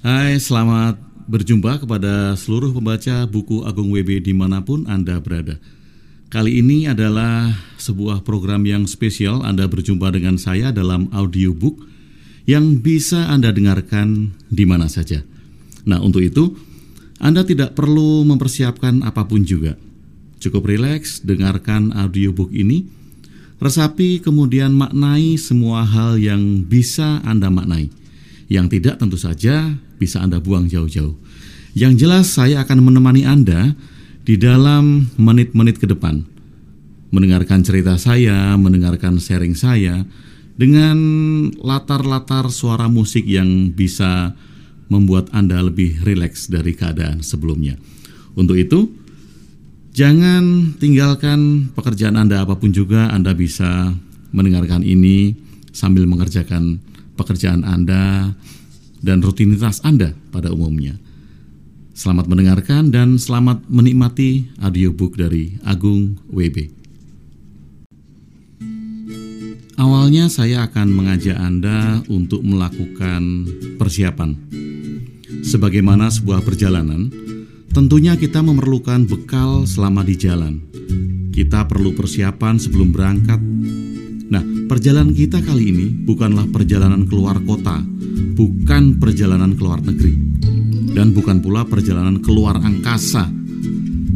Hai, selamat berjumpa kepada seluruh pembaca buku Agung WB di mana pun Anda berada. Kali ini adalah sebuah program yang spesial Anda berjumpa dengan saya dalam audiobook yang bisa Anda dengarkan di mana saja. Nah, untuk itu Anda tidak perlu mempersiapkan apa pun juga. Cukup rileks dengarkan audiobook ini, resapi kemudian maknai semua hal yang bisa Anda maknai. Yang tidak tentu saja bisa Anda buang jauh-jauh. Yang jelas saya akan menemani Anda di dalam menit-menit ke depan. Mendengarkan cerita saya, mendengarkan sharing saya dengan latar-latar suara musik yang bisa membuat Anda lebih rileks dari keadaan sebelumnya. Untuk itu, jangan tinggalkan pekerjaan Anda apa pun juga Anda bisa mendengarkan ini sambil mengerjakan pekerjaan Anda dan rutinitas Anda pada umumnya. Selamat mendengarkan dan selamat menikmati audiobook dari Agung WB. Awalnya saya akan mengajak Anda untuk melakukan persiapan. Sebagaimana sebuah perjalanan, tentunya kita memerlukan bekal selama di jalan. Kita perlu persiapan sebelum berangkat. Nah, perjalanan kita kali ini bukanlah perjalanan keluar kota, bukan perjalanan keluar negeri dan bukan pula perjalanan keluar angkasa.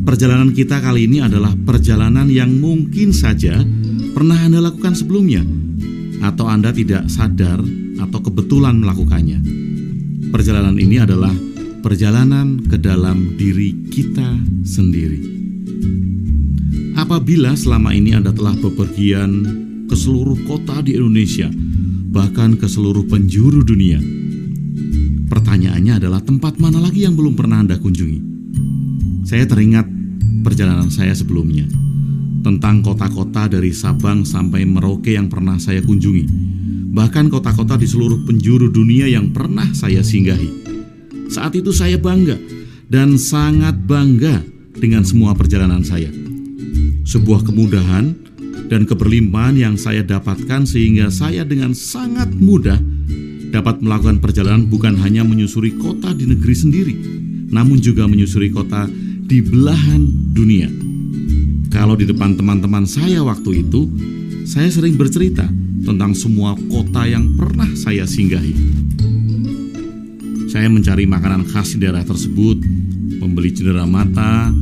Perjalanan kita kali ini adalah perjalanan yang mungkin saja pernah Anda lakukan sebelumnya, atau Anda tidak sadar atau kebetulan melakukannya. Perjalanan ini adalah perjalanan ke dalam diri kita sendiri. Apabila selama ini Anda telah bepergian ke seluruh kota di Indonesia, bahkan ke seluruh penjuru dunia, Pertanyaannya adalah tempat mana lagi yang belum pernah Anda kunjungi? Saya teringat perjalanan saya sebelumnya tentang kota-kota dari Sabang sampai Merauke yang pernah saya kunjungi. Bahkan kota-kota di seluruh penjuru dunia yang pernah saya singgahi. Saat itu saya bangga dan sangat bangga dengan semua perjalanan saya. Sebuah kemudahan dan keberlimpahan yang saya dapatkan sehingga saya dengan sangat mudah dapat melakukan perjalanan bukan hanya menyusuri kota di negeri sendiri, namun juga menyusuri kota di belahan dunia. Kalau di depan teman-teman saya waktu itu, saya sering bercerita tentang semua kota yang pernah saya singgahi. Saya mencari makanan khas di daerah tersebut, membeli cendera mata,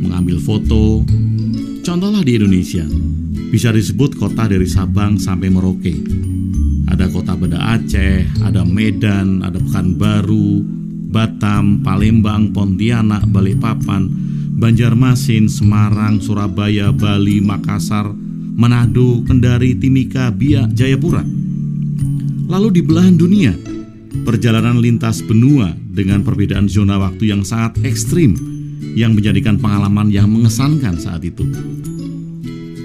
mengambil foto. Contohlah di Indonesia, bisa disebut kota dari Sabang sampai Merauke ada kota Banda Aceh, ada Medan, ada Pekanbaru, Batam, Palembang, Pontianak, Balikpapan, Banjarmasin, Semarang, Surabaya, Bali, Makassar, Manado, Kendari, Timika, Biak, Jayapura. Lalu di belahan dunia, perjalanan lintas benua dengan perbedaan zona waktu yang sangat ekstrim yang menjadikan pengalaman yang mengesankan saat itu.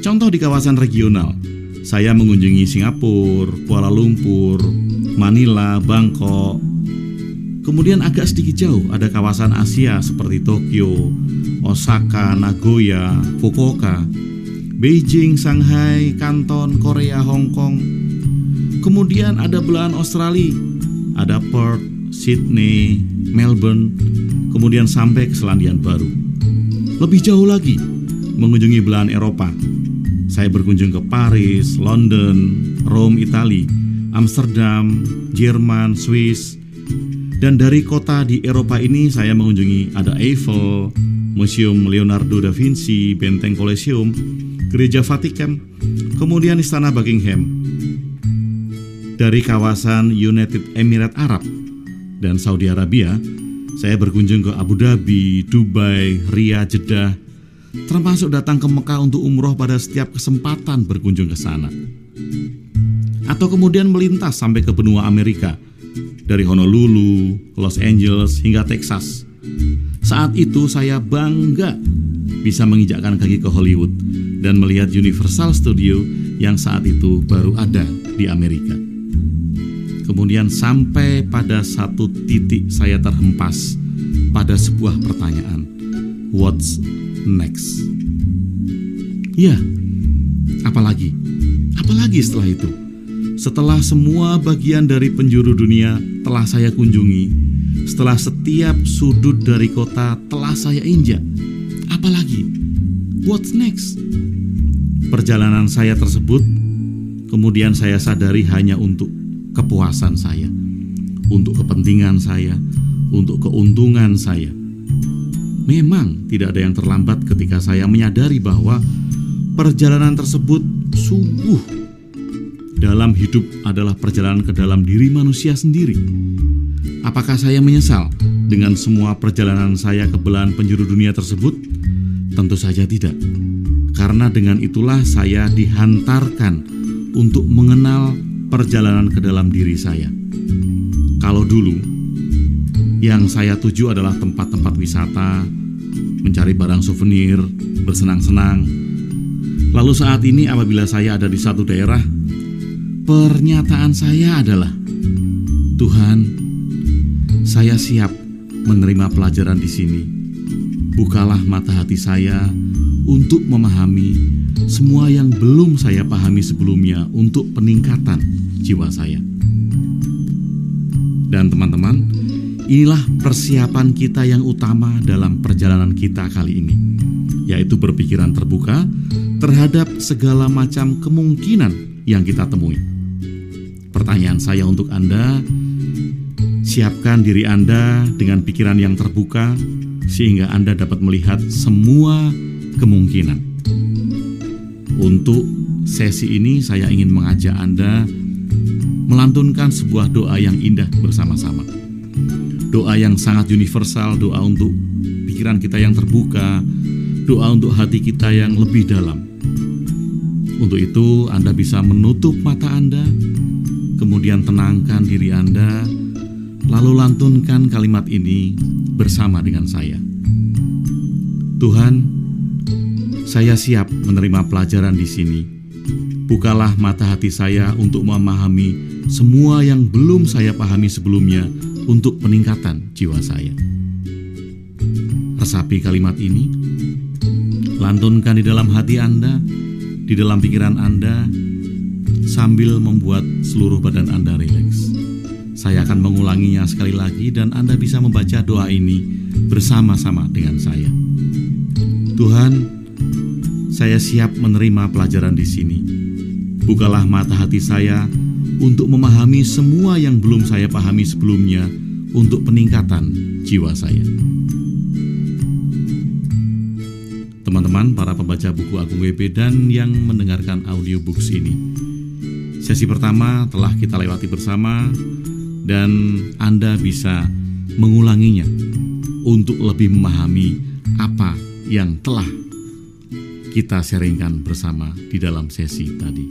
Contoh di kawasan regional, saya mengunjungi Singapura, Kuala Lumpur, Manila, Bangkok. Kemudian agak sedikit jauh ada kawasan Asia seperti Tokyo, Osaka, Nagoya, Fukuoka, Beijing, Shanghai, Kanton, Korea, Hong Kong. Kemudian ada belahan Australia, ada Perth, Sydney, Melbourne, kemudian sampai ke Selandia Baru. Lebih jauh lagi, mengunjungi belahan Eropa, saya berkunjung ke Paris, London, Rome, Italia, Amsterdam, Jerman, Swiss, dan dari kota di Eropa ini saya mengunjungi ada Eiffel, Museum Leonardo da Vinci, Benteng Colosseum, Gereja Vatikan, kemudian Istana Buckingham. Dari kawasan United Emirates Arab dan Saudi Arabia, saya berkunjung ke Abu Dhabi, Dubai, Riyadh, Jeddah, termasuk datang ke Mekah untuk umroh pada setiap kesempatan berkunjung ke sana. Atau kemudian melintas sampai ke benua Amerika, dari Honolulu, Los Angeles, hingga Texas. Saat itu saya bangga bisa menginjakkan kaki ke Hollywood dan melihat Universal Studio yang saat itu baru ada di Amerika. Kemudian sampai pada satu titik saya terhempas pada sebuah pertanyaan. What's next. Ya, apalagi? Apalagi setelah itu? Setelah semua bagian dari penjuru dunia telah saya kunjungi setelah setiap sudut dari kota telah saya injak. Apalagi, what's next? Perjalanan saya tersebut kemudian saya sadari hanya untuk kepuasan saya, untuk kepentingan saya, untuk keuntungan saya. Memang tidak ada yang terlambat ketika saya menyadari bahwa perjalanan tersebut sungguh dalam hidup adalah perjalanan ke dalam diri manusia sendiri. Apakah saya menyesal dengan semua perjalanan saya ke belahan penjuru dunia tersebut? Tentu saja tidak. Karena dengan itulah saya dihantarkan untuk mengenal perjalanan ke dalam diri saya. Kalau dulu yang saya tuju adalah tempat-tempat wisata, mencari barang souvenir, bersenang-senang. Lalu saat ini apabila saya ada di satu daerah Pernyataan saya adalah, Tuhan, saya siap menerima pelajaran di sini. Bukalah mata hati saya untuk memahami semua yang belum saya pahami sebelumnya untuk peningkatan jiwa saya. Dan teman-teman, inilah persiapan kita yang utama dalam perjalanan kita kali ini, yaitu berpikiran terbuka terhadap segala macam kemungkinan yang kita temui. Pertanyaan saya untuk Anda, siapkan diri Anda dengan pikiran yang terbuka sehingga Anda dapat melihat semua kemungkinan. Untuk sesi ini saya ingin mengajak Anda melantunkan sebuah doa yang indah bersama-sama. Doa yang sangat universal, doa untuk pikiran kita yang terbuka, doa untuk hati kita yang lebih dalam. Untuk itu, Anda bisa menutup mata Anda, kemudian tenangkan diri Anda, lalu lantunkan kalimat ini bersama dengan saya. Tuhan, saya siap menerima pelajaran di sini. Bukalah mata hati saya untuk memahami semua yang belum saya pahami sebelumnya untuk peningkatan jiwa saya. Resapi kalimat ini, lantunkan di dalam hati Anda, di dalam pikiran Anda, sambil membuat seluruh badan Anda rileks. Saya akan mengulanginya sekali lagi dan Anda bisa membaca doa ini bersama-sama dengan saya. Tuhan, saya siap menerima pelajaran di sini. Bukalah mata hati saya untuk memahami semua yang belum saya pahami sebelumnya untuk peningkatan jiwa saya. Teman-teman, para pembaca buku Agung WP dan yang mendengarkan audiobooks ini, Sesi pertama telah kita lewati bersama dan Anda bisa mengulanginya untuk lebih memahami apa yang telah kita sharingkan bersama di dalam sesi tadi.